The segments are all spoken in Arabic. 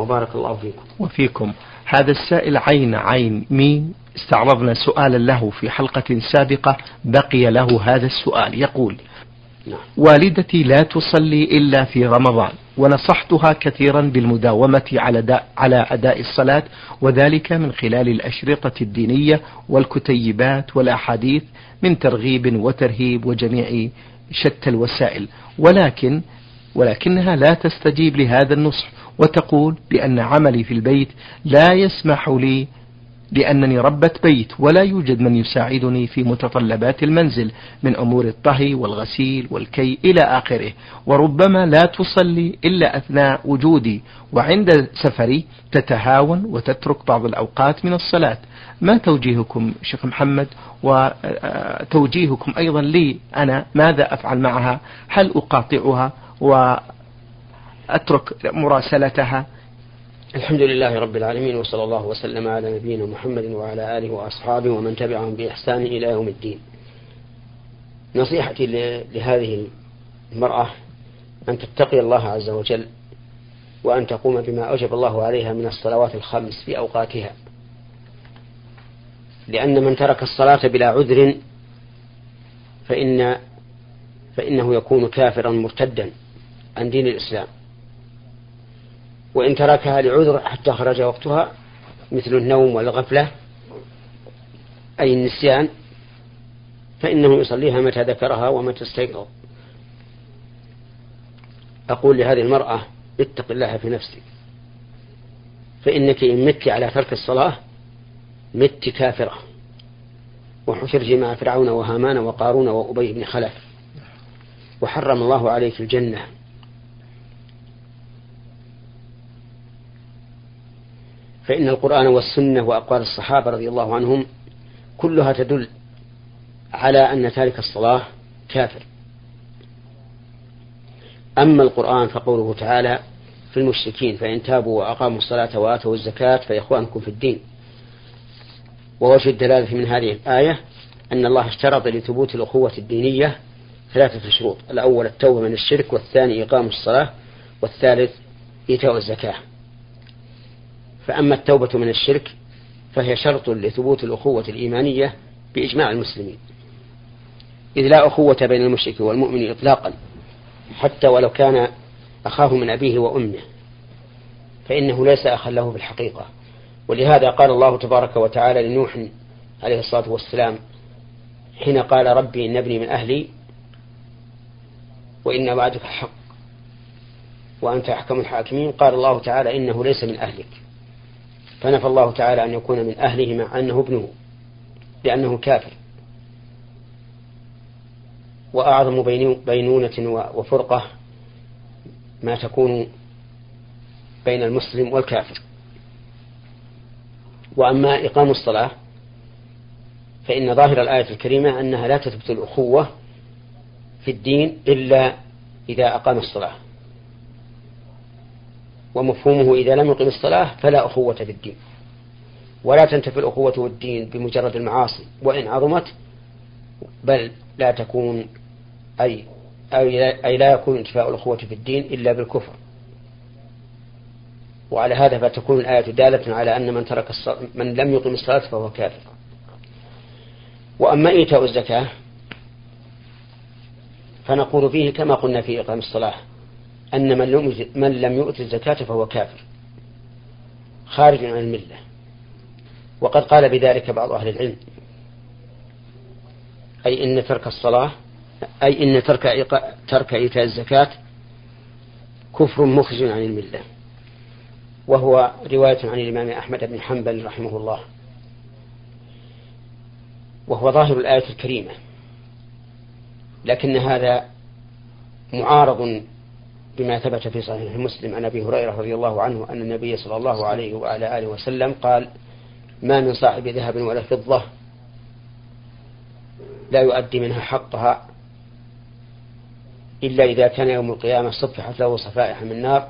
وبارك الله فيكم. وفيكم. هذا السائل عين عين مين استعرضنا سؤالا له في حلقة سابقة. بقي له هذا السؤال. يقول نعم. والدتي لا تصلي إلا في رمضان ونصحتها كثيرا بالمداومة على, دا على أداء الصلاة وذلك من خلال الأشرطة الدينية والكتيبات والأحاديث من ترغيب وترهيب وجميع شتى الوسائل. ولكن ولكنها لا تستجيب لهذا النصح. وتقول بأن عملي في البيت لا يسمح لي لأنني ربة بيت ولا يوجد من يساعدني في متطلبات المنزل من أمور الطهي والغسيل والكي إلى آخره. وربما لا تصلي إلا أثناء وجودي وعند سفري تتهاون وتترك بعض الأوقات من الصلاة. ما توجيهكم شيخ محمد؟ وتوجيهكم أيضا لي أنا ماذا أفعل معها؟ هل أقاطعها؟ وأترك مراسلتها. الحمد لله رب العالمين وصلى الله وسلم على نبينا محمد وعلى آله وأصحابه ومن تبعهم بإحسان إلى يوم الدين. نصيحتي لهذه المرأة أن تتقي الله عز وجل وأن تقوم بما أوجب الله عليها من الصلوات الخمس في أوقاتها. لأن من ترك الصلاة بلا عذر فإن فإنه يكون كافرا مرتدا عن دين الإسلام. وإن تركها لعذر حتى خرج وقتها مثل النوم والغفلة أي النسيان فإنه يصليها متى ذكرها ومتى استيقظ. أقول لهذه المرأة اتق الله في نفسك. فإنك إن مت على ترك الصلاة مت كافرة. وحشرت مع فرعون وهامان وقارون وأبي بن خلف. وحرم الله عليك الجنة. فإن القرآن والسنة وأقوال الصحابة رضي الله عنهم كلها تدل على أن تارك الصلاة كافر. أما القرآن فقوله تعالى في المشركين فإن تابوا وأقاموا الصلاة وآتوا الزكاة فإخوانكم في الدين. ووجه الدلالة من هذه الآية أن الله اشترط لثبوت الأخوة الدينية ثلاثة شروط. الأول التوبة من الشرك والثاني إقام الصلاة والثالث إيتاء الزكاة. فأما التوبة من الشرك فهي شرط لثبوت الأخوة الإيمانية بإجماع المسلمين. إذ لا أخوة بين المشرك والمؤمن إطلاقا حتى ولو كان أخاه من أبيه وأمه فإنه ليس أخا له في الحقيقة ولهذا قال الله تبارك وتعالى لنوح عليه الصلاة والسلام حين قال ربي إن ابني من أهلي وإن وعدك حق وأنت أحكم الحاكمين قال الله تعالى إنه ليس من أهلك. فنفى الله تعالى أن يكون من أهله مع أنه ابنه لأنه كافر. وأعظم بينونة وفرقة ما تكون بين المسلم والكافر. وأما إقام الصلاة فإن ظاهر الآية الكريمة أنها لا تثبت الأخوة في الدين إلا إذا أقام الصلاة. ومفهومه إذا لم يقم الصلاة فلا أخوة في الدين ولا تنتفي الأخوة والدين بمجرد المعاصي وإن عظمت بل لا تكون أي أي لا يكون انتفاء الأخوة في الدين إلا بالكفر. وعلى هذا فتكون الآية دالة على أن من ترك من لم يقم الصلاة فهو كافر. وأما إيتاء الزكاة فنقول فيه كما قلنا في إقام الصلاة. أن من لم يؤت الزكاة فهو كافر. خارج عن الملة. وقد قال بذلك بعض أهل العلم. أي إن ترك الصلاة أي إن ترك ترك إيتاء الزكاة كفر مخرج عن الملة. وهو رواية عن الإمام أحمد بن حنبل رحمه الله. وهو ظاهر الآية الكريمة. لكن هذا معارض بما ثبت في صحيح مسلم عن أبي هريرة رضي الله عنه أن النبي صلى الله عليه وعلى آله وسلم قال ما من صاحب ذهب ولا فضة لا يؤدي منها حقها إلا إذا كان يوم القيامة صفحت له صفائح من نار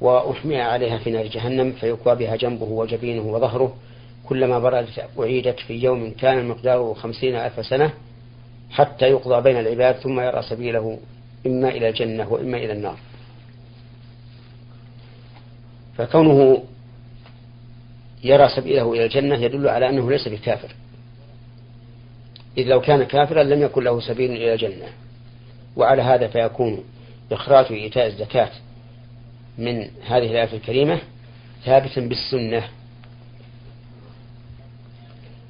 وأحمي عليها في نار جهنم فيكوى بها جنبه وجبينه وظهره. كلما بردت أعيدت في يوم كان مقداره خمسين ألف سنة حتى يقضى بين العباد ثم يرى سبيله إما إلى الجنة وإما إلى النار. فكونه يرى سبيله إلى الجنة يدل على أنه ليس بكافر إذ لو كان كافرا لم يكن له سبيل إلى الجنة. وعلى هذا فيكون إخراج إيتاء الزكاة من هذه الآية الكريمة ثابتا بالسنة.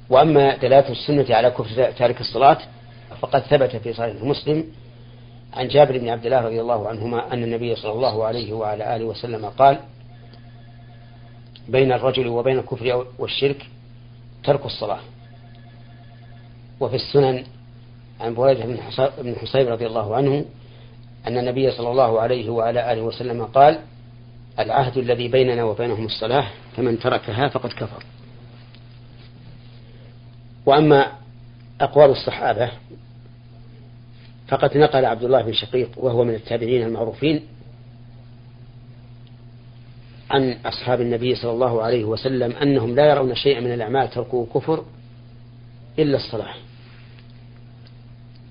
وأما دلالة السنة على كفر تارك الصلاة فقد ثبت في صحيح مسلم عن جابر بن عبد الله رضي الله عنهما أن النبي صلى الله عليه وعلى آله وسلم قال بين الرجل وبين الكفر والشرك ترك الصلاة. وفي السنن عن بريدة بن حصيب رضي الله عنه أن النبي صلى الله عليه وعلى آله وسلم قال العهد الذي بيننا وبينهم الصلاة فمن تركها فقد كفر. وأما أقوال الصحابة فقد نقل عبد الله بن شقيق وهو من التابعين المعروفين عن أصحاب النبي صلى الله عليه وسلم أنهم لا يرون شيئا من الأعمال تركه كفر إلا الصلاة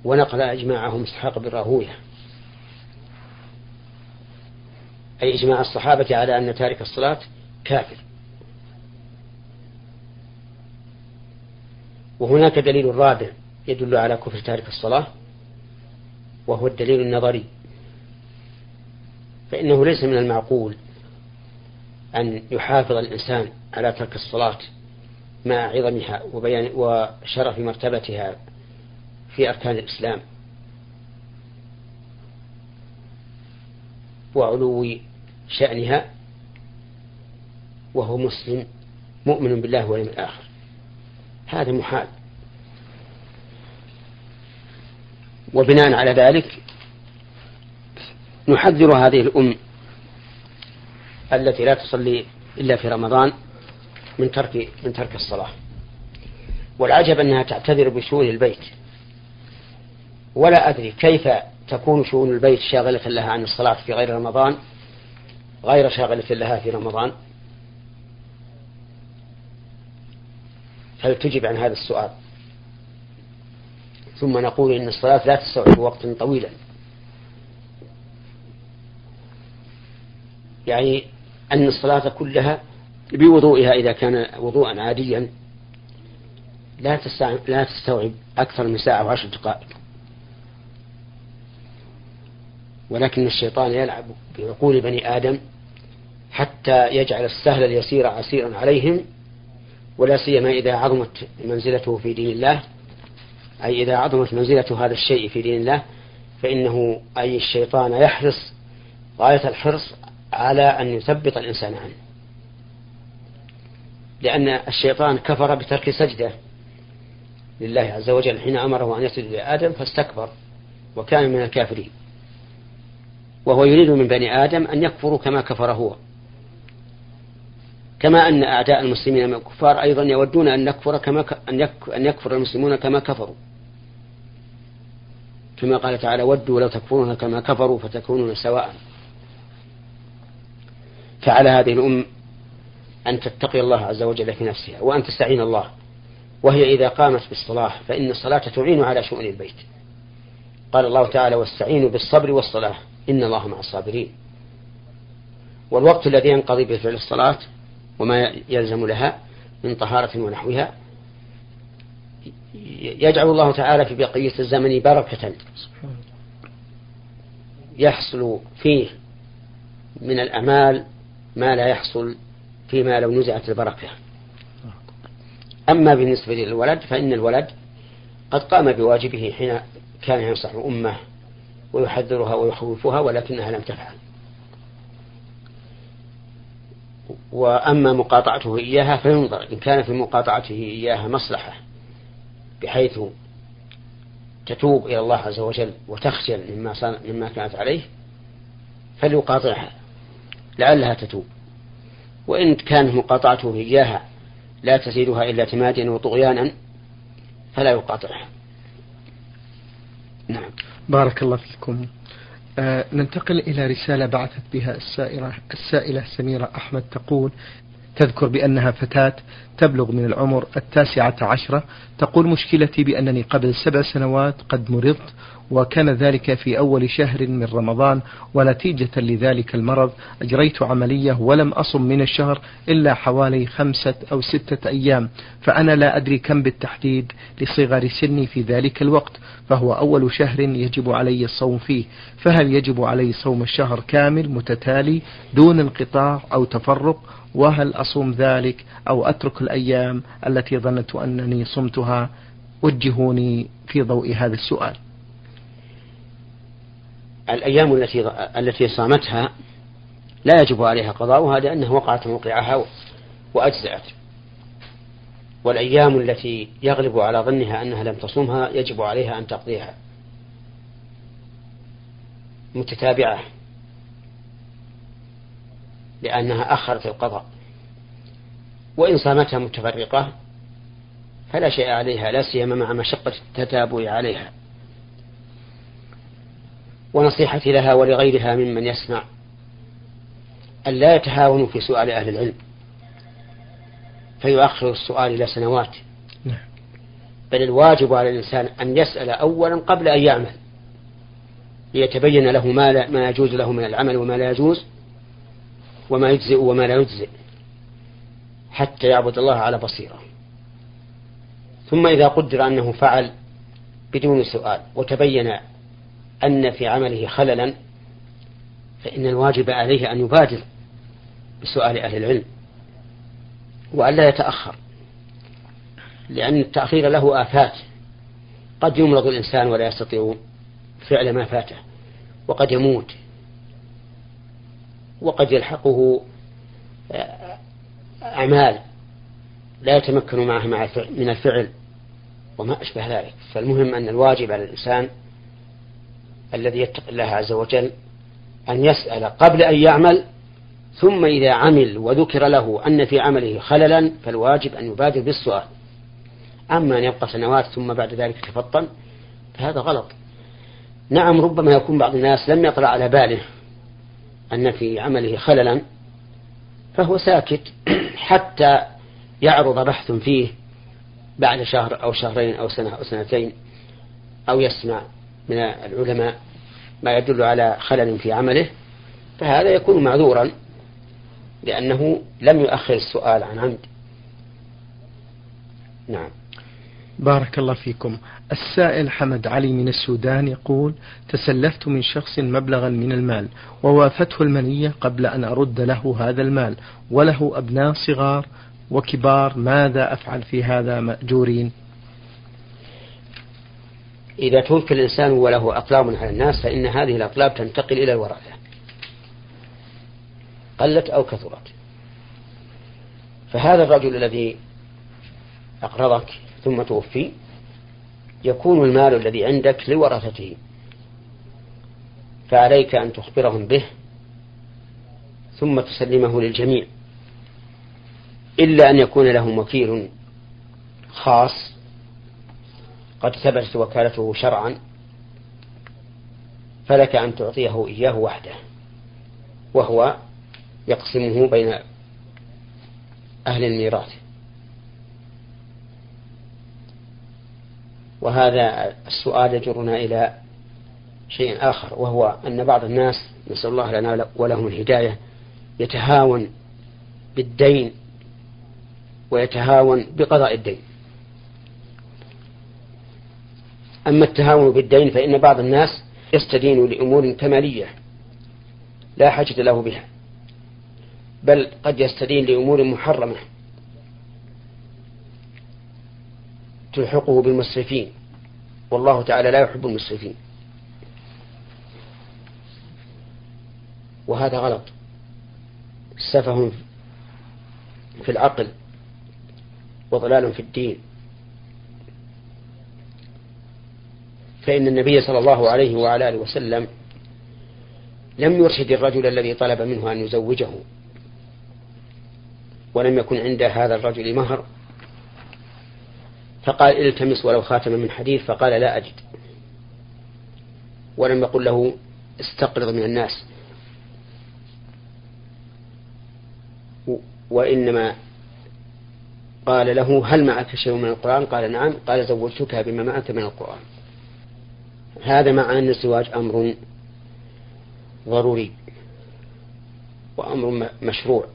ونقل إجماعهم إسحاق بن راهوية. أي إجماع الصحابة على أن تارك الصلاة كافر. وهناك دليل رابع يدل على كفر تارك الصلاة. وهو الدليل النظري. فإنه ليس من المعقول أن يحافظ الإنسان على ترك الصلاة مع عظمها وبيان وشرف مرتبتها في أركان الإسلام. وعلو شأنها وهو مسلم مؤمن بالله واليوم الآخر. هذا محال. وبناء على ذلك نحذر هذه الأم التي لا تصلي إلا في رمضان من ترك من ترك الصلاة. والعجب أنها تعتذر بشؤون البيت. ولا أدري كيف تكون شؤون البيت شاغلة لها عن الصلاة في غير رمضان غير شاغلة لها في رمضان. فلتجب عن هذا السؤال؟ ثم نقول إن الصلاة لا تستوعب وقتا طويلا. يعني أن الصلاة كلها بوضوئها إذا كان وضوءا عاديا لا لا تستوعب أكثر من ساعة وعشر دقائق. ولكن الشيطان يلعب بعقول بني آدم حتى يجعل السهل اليسير عسيرا عليهم ولا سيما إذا عظمت منزلته في دين الله أي إذا عظمت منزلة هذا الشيء في دين الله فإنه أي الشيطان يحرص غاية الحرص على أن يثبط الإنسان عنه. لأن الشيطان كفر بترك سجدة لله عز وجل حين أمره أن يسجد لآدم فاستكبر وكان من الكافرين. وهو يريد من بني آدم أن يكفروا كما كفر هو. كما أن أعداء المسلمين من الكفار أيضا يودون أن نكفر كما أن يكفر المسلمون كما كفروا. كما قال تعالى ودوا لو تكفرون كما كفروا فتكونون سواء. فعلى هذه الأم أن تتقي الله عز وجل في نفسها وأن تستعين الله. وهي إذا قامت بالصلاة فإن الصلاة تعين على شؤون البيت. قال الله تعالى واستعينوا بالصبر والصلاة إن الله مع الصابرين. والوقت الذي ينقضي بفعل الصلاة وما يلزم لها من طهارة ونحوها. يجعل الله تعالى في بقية الزمن بركة. يحصل فيه من الأعمال ما لا يحصل فيما لو نزعت البركة. أما بالنسبة للولد فإن الولد قد قام بواجبه حين كان ينصح أمه ويحذرها ويخوفها ولكنها لم تفعل. وأما مقاطعته إياها فينظر إن كان في مقاطعته إياها مصلحة بحيث تتوب إلى الله عز وجل وتخجل مما, مما كانت عليه فليقاطعها لعلها تتوب. وإن كانت مقاطعته إياها لا تزيدها إلا اعتمادا وطغيانا فلا يقاطعها. نعم. بارك الله فيكم. ننتقل إلى رسالة بعثت بها السائرة السائلة سميرة أحمد تقول تذكر بأنها فتاة تبلغ من العمر التاسعة عشرة تقول مشكلتي بأنني قبل سبع سنوات قد مرضت وكان ذلك في أول شهر من رمضان ونتيجة لذلك المرض أجريت عملية ولم أصم من الشهر إلا حوالي خمسة أو ستة أيام فأنا لا أدري كم بالتحديد لصغر سني في ذلك الوقت فهو أول شهر يجب علي الصوم فيه فهل يجب علي صوم الشهر كامل متتالي دون انقطاع أو تفرق؟ وهل أصوم ذلك أو أترك الأيام التي ظننت أنني صمتها؟ وجهوني في ضوء هذا السؤال. الأيام التي التي صامتها لا يجب عليها قضاؤها لأنها وقعت موقعها وأجزأت. والأيام التي يغلب على ظنها أنها لم تصومها يجب عليها أن تقضيها. متتابعة. لأنها أخرت القضاء. وإن صامتها متفرقة فلا شيء عليها لا سيما مع مشقة التتابع عليها. ونصيحتي لها ولغيرها ممن يسمع أن لا يتهاونوا في سؤال أهل العلم. فيؤخر السؤال إلى سنوات. نعم. بل الواجب على الإنسان أن يسأل أولا قبل أن يعمل ليتبين له ما, لا ما يجوز له من العمل وما لا يجوز وما يجزئ وما لا يجزئ حتى يعبد الله على بصيرة. ثم إذا قدر أنه فعل بدون سؤال وتبين أن في عمله خللا فإن الواجب عليه أن يبادر بسؤال أهل العلم وألا يتأخر لأن التأخير له آفات. قد يمرض الإنسان ولا يستطيع فعل ما فاته وقد يموت. وقد يلحقه آه، أعمال لا يتمكن معها من الفعل وما أشبه ذلك. فالمهم أن الواجب على الإنسان الذي يتقي الله عز وجل أن يسأل قبل أن يعمل ثم إذا عمل وذكر له أن في عمله خللا فالواجب أن يبادر بالسؤال. أما أن يبقى سنوات ثم بعد ذلك تفطن فهذا غلط. نعم ربما يكون بعض الناس لم يطلع على باله أن في عمله خللا فهو ساكت حتى يعرض بحث فيه بعد شهر أو شهرين أو سنة أو سنتين أو يسمع من العلماء ما يدل على خلل في عمله. فهذا يكون معذورا لأنه لم يؤخر السؤال عن عمد. نعم. بارك الله فيكم. السائل حمد علي من السودان يقول تسلفت من شخص مبلغا من المال ووافته المنية قبل أن أرد له هذا المال وله أبناء صغار وكبار ماذا أفعل في هذا مأجورين؟ إذا توفي الإنسان وله أطلاب على الناس فإن هذه الأطلاب تنتقل إلى الورثة قلت أو كثرت. فهذا الرجل الذي أقرضك ثم توفي يكون المال الذي عندك لورثته. فعليك أن تخبرهم به ثم تسلمه للجميع. إلا أن يكون لهم وكيل خاص. قد ثبتت وكالته شرعا. فلك أن تعطيه إياه وحده. وهو يقسمه بين أهل الميراث. وهذا السؤال يجرنا إلى شيء آخر وهو أن بعض الناس نسأل الله لنا ولهم الهداية يتهاون بالدين ويتهاون بقضاء الدين. أما التهاون بالدين فإن بعض الناس يستدين لأمور كمالية لا حاجة له بها بل قد يستدين لأمور محرمة. تلحقه بالمسرفين. والله تعالى لا يحب المسرفين. وهذا غلط. سفه في العقل وضلال في الدين. فإن النبي صلى الله عليه وعلى آله وسلم لم يرشد الرجل الذي طلب منه أن يزوجه ولم يكن عند هذا الرجل مهر فقال التمس ولو خاتما من حديد فقال لا أجد. ولم يقل له استقرض من الناس. وإنما قال له هل معك شيء من القرآن؟ قال نعم. قال زوجتك بما معك من القرآن. هذا مع أن الزواج أمر ضروري وأمر مشروع.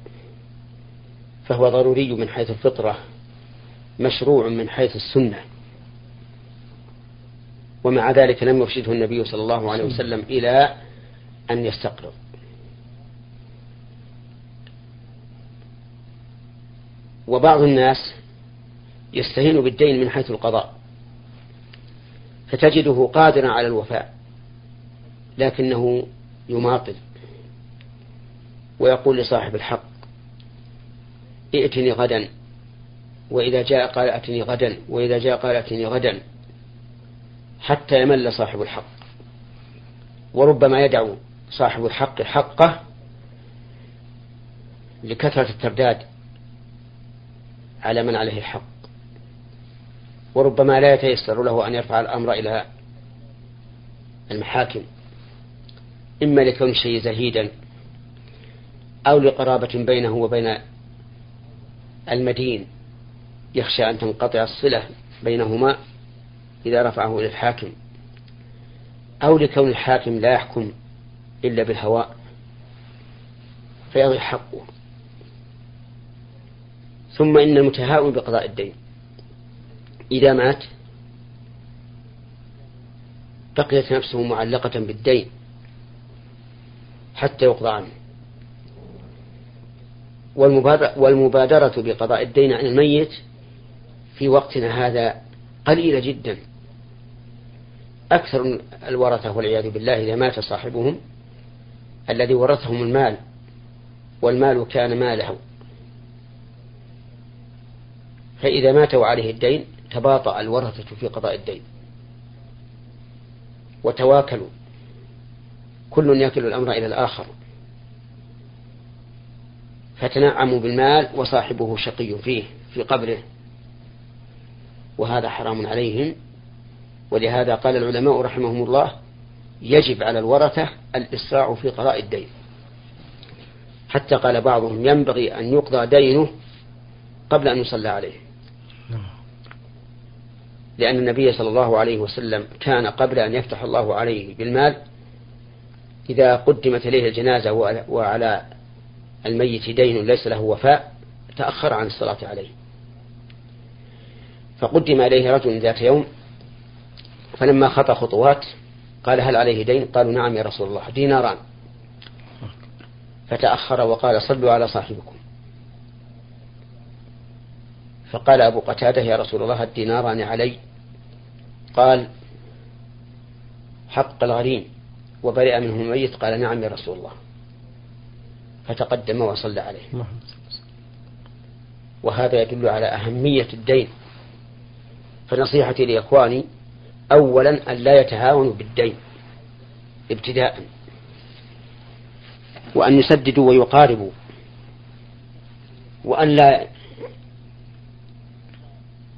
فهو ضروري من حيث الفطرة. مشروع من حيث السنة. ومع ذلك لم يرشده النبي صلى الله عليه وسلم إلى أن يستقرض. وبعض الناس يستهين بالدين من حيث القضاء فتجده قادرا على الوفاء لكنه يماطل ويقول لصاحب الحق ائتني غدا. وإذا جاء قال أتني غدا وإذا جاء قال أتني غدا حتى يمل صاحب الحق. وربما يدعو صاحب الحق حقه لكثرة الترداد على من عليه الحق. وربما لا يتيسر له أن يرفع الأمر إلى المحاكم. إما لكون الشيء زهيدا أو لقرابة بينه وبين المدين. يخشى أن تنقطع الصلة بينهما إذا رفعه إلى الحاكم أو لكون الحاكم لا يحكم إلا بالهواء فيضي حقه. ثم إن المتهاون بقضاء الدين إذا مات بقيت نفسه معلقة بالدين حتى يقضى عنه. والمبادرة بقضاء الدين عن الميت في وقتنا هذا قليلة جدا. أكثر الورثة والعياذ بالله إذا مات صاحبهم الذي ورثهم المال والمال كان ماله. فإذا مات وعليه الدين تباطأ الورثة في قضاء الدين. وتواكلوا. كل يكل الأمر إلى الآخر. فتنعموا بالمال وصاحبه شقي فيه في قبره. وهذا حرام عليهم. ولهذا قال العلماء رحمهم الله يجب على الورثة الإسراع في قضاء الدين. حتى قال بعضهم ينبغي أن يقضى دينه قبل أن يصلى عليه. لأن النبي صلى الله عليه وسلم كان قبل أن يفتح الله عليه بالمال إذا قدمت إليه الجنازة وعلى الميت دين ليس له وفاء تأخر عن الصلاة عليه. فقدم إليه رجل ذات يوم فلما خطى خطوات قال هل عليه دين؟ قالوا نعم يا رسول الله ديناران. فتأخر وقال صلوا على صاحبكم. فقال أبو قتادة يا رسول الله الديناران علي. قال حق الغريم وبرئ منه الميت. قال نعم يا رسول الله. فتقدم وصلى عليه. وهذا يدل على أهمية الدين. فنصيحتي لإخواني أولا أن لا يتهاونوا بالدين ابتداء وأن يسددوا ويقاربوا وأن لا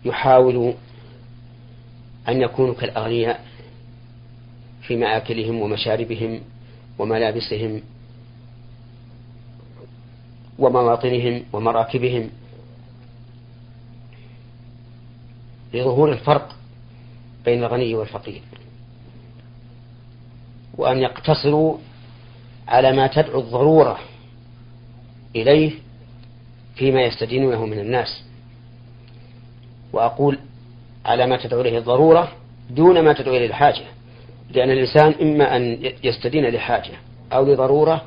يحاولوا أن يكونوا كالأغنياء في مآكلهم ومشاربهم وملابسهم ومواطنهم ومراكبهم. لظهور الفرق بين الغني والفقير. وأن يقتصروا على ما تدعو الضرورة إليه فيما يستدينونه من الناس. وأقول على ما تدعو إليه الضرورة دون ما تدعو إليه الحاجة. لأن الإنسان إما أن يستدين لحاجة أو لضرورة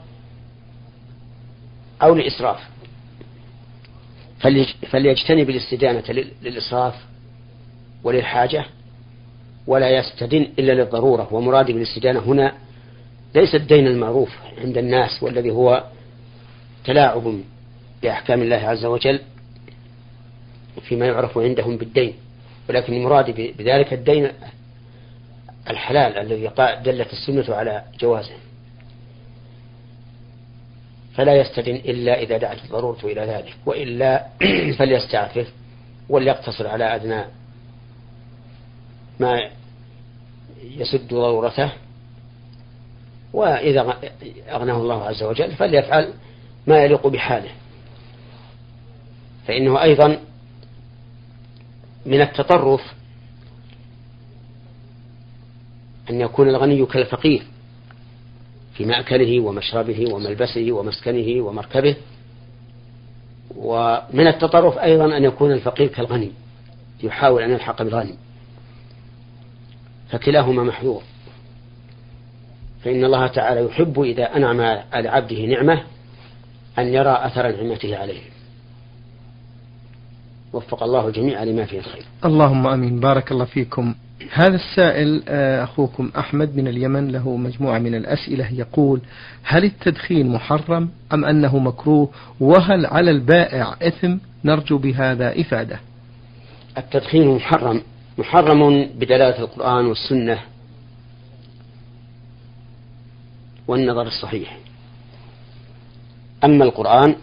أو لإسراف. فليجتنب الاستدانة للإسراف وللحاجة ولا يستدن إلا للضرورة. ومرادي بالاستدانة هنا ليس الدين المعروف عند الناس والذي هو تلاعب بأحكام الله عز وجل فيما يعرف عندهم بالدين. ولكن المراد بذلك الدين الحلال الذي دلت السنة على جوازه. فلا يستدن إلا إذا دعت الضرورة إلى ذلك وإلا فليستعفف وليقتصر على أدنى ما يسد ضرورته وإذا أغناه الله عز وجل فليفعل ما يليق بحاله. فإنه أيضا من التطرف أن يكون الغني كالفقير في مأكله ومشربه وملبسه ومسكنه ومركبه. ومن التطرف أيضا أن يكون الفقير كالغني يحاول أن يلحق بالغني. فكلاهما محظور. فإن الله تعالى يحب إذا أنعم على عبده نعمة أن يرى أثر نعمته عليه. وفق الله الجميع لما فيه الخير. اللهم آمين. بارك الله فيكم. هذا السائل آه، أخوكم أحمد من اليمن له مجموعة من الأسئلة. يقول هل التدخين محرم أم أنه مكروه؟ وهل على البائع إثم؟ نرجو بهذا إفادة. التدخين محرم محرم بدلالة القرآن والسنة والنظر الصحيح. أما القرآن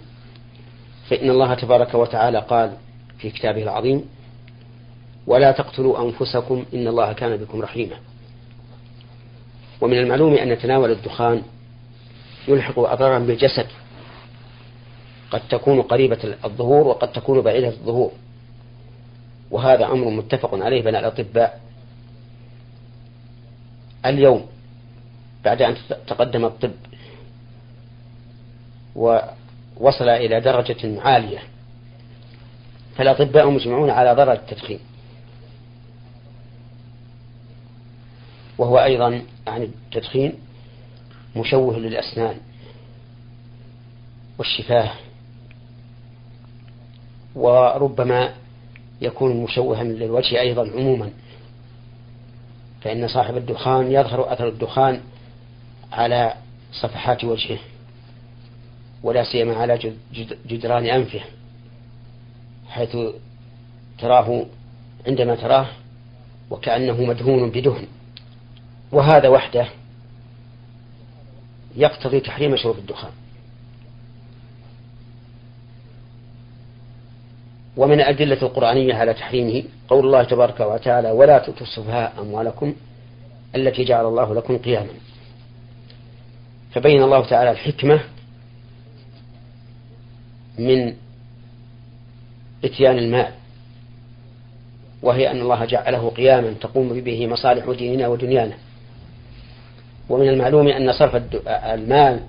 فإن الله تبارك وتعالى قال في كتابه العظيم ولا تقتلوا أنفسكم إن الله كان بكم رحيما. ومن المعلوم أن تناول الدخان يلحق أضرارا بالجسد قد تكون قريبة الظهور وقد تكون بعيدة الظهور. وهذا أمر متفق عليه بين الأطباء. اليوم بعد أن تقدم الطب ووصل إلى درجة عالية فالأطباء مجمعون على ضرر التدخين. وهو أيضا يعني التدخين مشوه للأسنان والشفاه وربما يكون مشوها للوجه أيضا عموما. فإن صاحب الدخان يظهر أثر الدخان على صفحات وجهه ولا سيما على جدران أنفه حيث تراه عندما تراه وكأنه مدهون بدهن. وهذا وحده يقتضي تحريم شرب الدخان. ومن الأدلة القرآنية على تحريمه قول الله تبارك وتعالى ولا تؤتوا السفهاء أموالكم التي جعل الله لكم قياما. فبين الله تعالى الحكمة من إتيان المال وهي أن الله جعله قياما تقوم به مصالح ديننا ودنيانا. ومن المعلوم أن صرف المال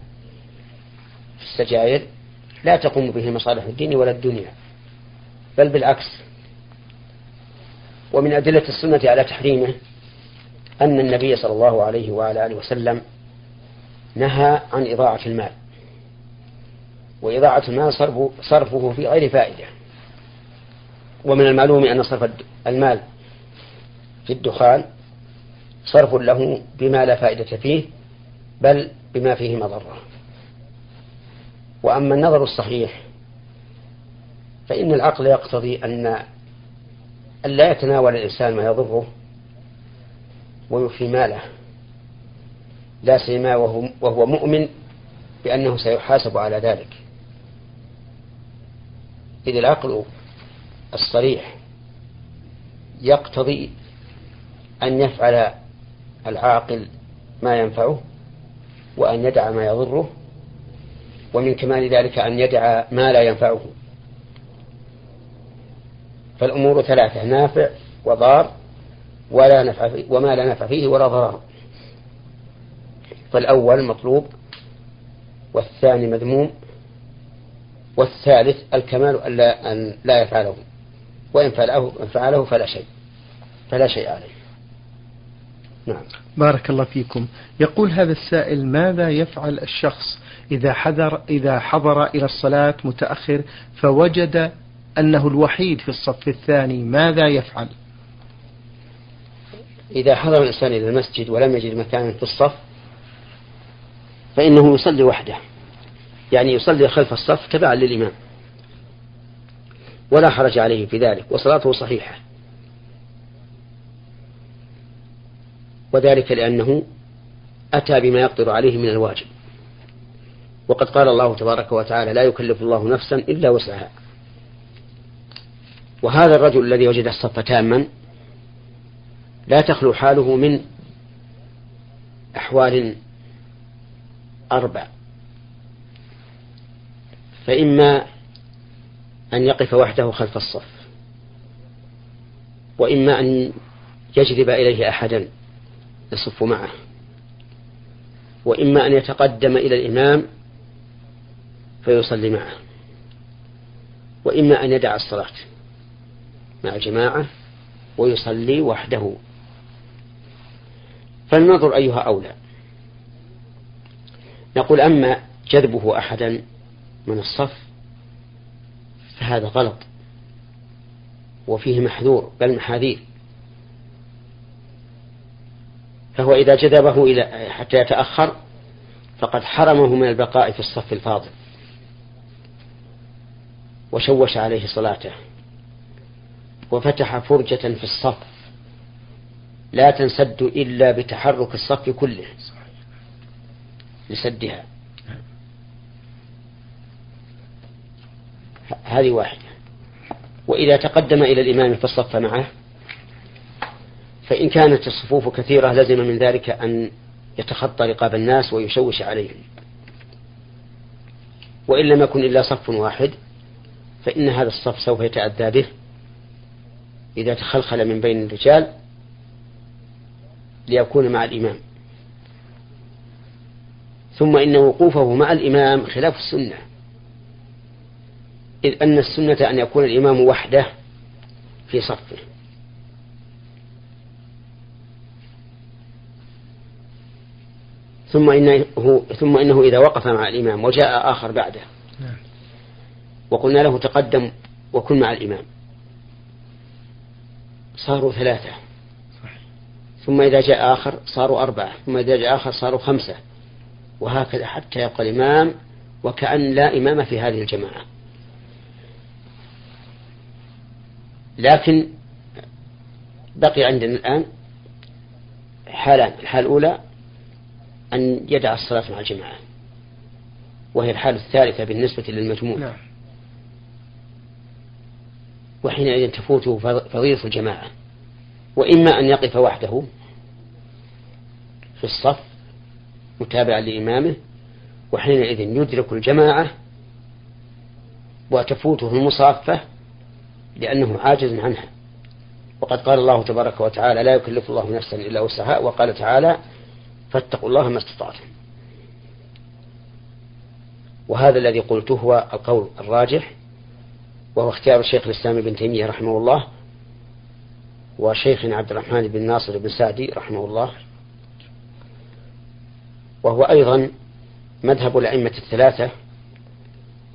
في السجائر لا تقوم به مصالح الدين ولا الدنيا. بل بالعكس. ومن أدلة السنة على تحريمه أن النبي صلى الله عليه وعلى آله وسلم نهى عن إضاعة المال. وإضاعة المال صرفه في غير فائدة. ومن المعلوم أن صرف المال في الدخان صرف له بما لا فائدة فيه بل بما فيه مضرة. وأما النظر الصحيح فإن العقل يقتضي أن لا يتناول الإنسان ما يضره ويفي ماله لا سيما وهو, وهو مؤمن بأنه سيحاسب على ذلك. إذ العقل الصريح يقتضي أن يفعل العاقل ما ينفعه وأن يدع ما يضره ومن كمال ذلك أن يدع ما لا ينفعه. فالأمور ثلاثة نافع وضار ولا نفع وما لا نفع فيه ولا ضرر. فالأول مطلوب والثاني مذموم والثالث الكمال أن لا يفعله. وإن فعله, فعله فلا شيء فلا شيء عليه. نعم. بارك الله فيكم. يقول هذا السائل ماذا يفعل الشخص إذا حضر إذا حضر إلى الصلاة متأخر فوجد أنه الوحيد في الصف الثاني ماذا يفعل؟ إذا حضر الإنسان إلى المسجد ولم يجد مكانا في الصف فإنه يصلي وحده. يعني يصلي خلف الصف تبعا للإمام. ولا حرج عليه في ذلك وصلاته صحيحة. وذلك لأنه أتى بما يقدر عليه من الواجب. وقد قال الله تبارك وتعالى لا يكلف الله نفسا إلا وسعها. وهذا الرجل الذي وجد الصف تاما لا تخلو حاله من أحوال أربع. فإما أن يقف وحده خلف الصف وإما أن يجذب إليه أحدا يصف معه وإما أن يتقدم إلى الإمام فيصلي معه وإما أن يدع الصلاة. مع الجماعة ويصلي وحده. فلننظر أيها أولى. نقول أما جذبه أحدا من الصف فهذا غلط وفيه محذور بل محاذير. فهو إذا جذبه إلى حتى يتأخر فقد حرمه من البقاء في الصف الفاضل. وشوش عليه صلاته. وفتح فرجة في الصف. لا تنسد إلا بتحرك الصف كله. لسدها. هذه واحدة. وإذا تقدم إلى الإمام فالصف معه فإن كانت الصفوف كثيرة لزم من ذلك أن يتخطى رقاب الناس ويشوش عليهم. وإن لم يكن إلا صف واحد فإن هذا الصف سوف يتأذى به. إذا تخلخل من بين الرجال ليكون مع الإمام. ثم إن وقوفه مع الإمام خلاف السنة. إذ أن السنة أن يكون الإمام وحده في صفه. ثم إنه ثم إنه إذا وقف مع الإمام وجاء آخر بعده. نعم. وقلنا له تقدم وكن مع الإمام. صاروا ثلاثة. ثم إذا جاء آخر صاروا أربعة ثم إذا جاء آخر صاروا خمسة. وهكذا حتى يبقى الإمام وكأن لا إمام في هذه الجماعة. لكن بقي عندنا الآن حالان الحالة الأولى أن يدع الصلاة مع الجماعة وهي الحالة الثالثة بالنسبة للمجموع. نعم. وحينئذ تفوته فضيلة الجماعة. وإما أن يقف وحده في الصف متابعا لإمامه وحينئذ يدرك الجماعة وتفوته المصافة لأنه عاجز عنها. وقد قال الله تبارك وتعالى لا يكلف الله نفسا إلا وسعها. وقال تعالى فاتقوا الله ما استطعتم. وهذا الذي قلته هو القول الراجح وهو اختيار الشيخ الإسلام ابن تيمية رحمه الله وشيخنا عبد الرحمن بن ناصر بن سعدي رحمه الله. وهو أيضا مذهب الأئمة الثلاثة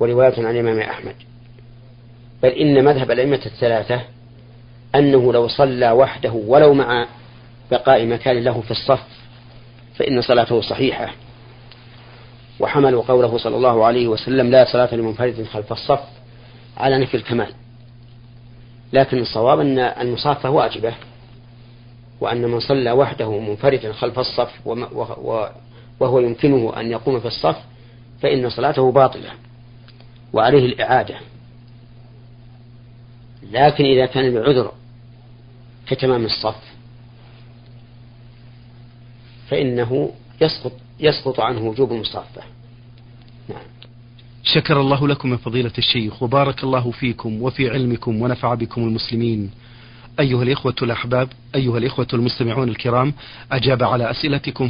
ورواية عن الإمام أحمد. بل إن مذهب الأئمة الثلاثة أنه لو صلى وحده ولو مع بقاء مكان له في الصف فإن صلاته صحيحة. وحملوا قوله صلى الله عليه وسلم لا صلاة لمنفرد خلف الصف على نفي الكمال. لكن الصواب أن المصافة واجبة وأن من صلى وحده منفردا خلف الصف وهو يمكنه أن يقوم في الصف فإن صلاته باطلة وعليه الإعادة. لكن إذا كان بعذر كتمام الصف فإنه يسقط يسقط عنه وجوب المصافة. شكر الله لكم من فضيلة الشيخ وبارك الله فيكم وفي علمكم ونفع بكم المسلمين. أيها الإخوة الأحباب أيها الإخوة المستمعون الكرام أجاب على أسئلتكم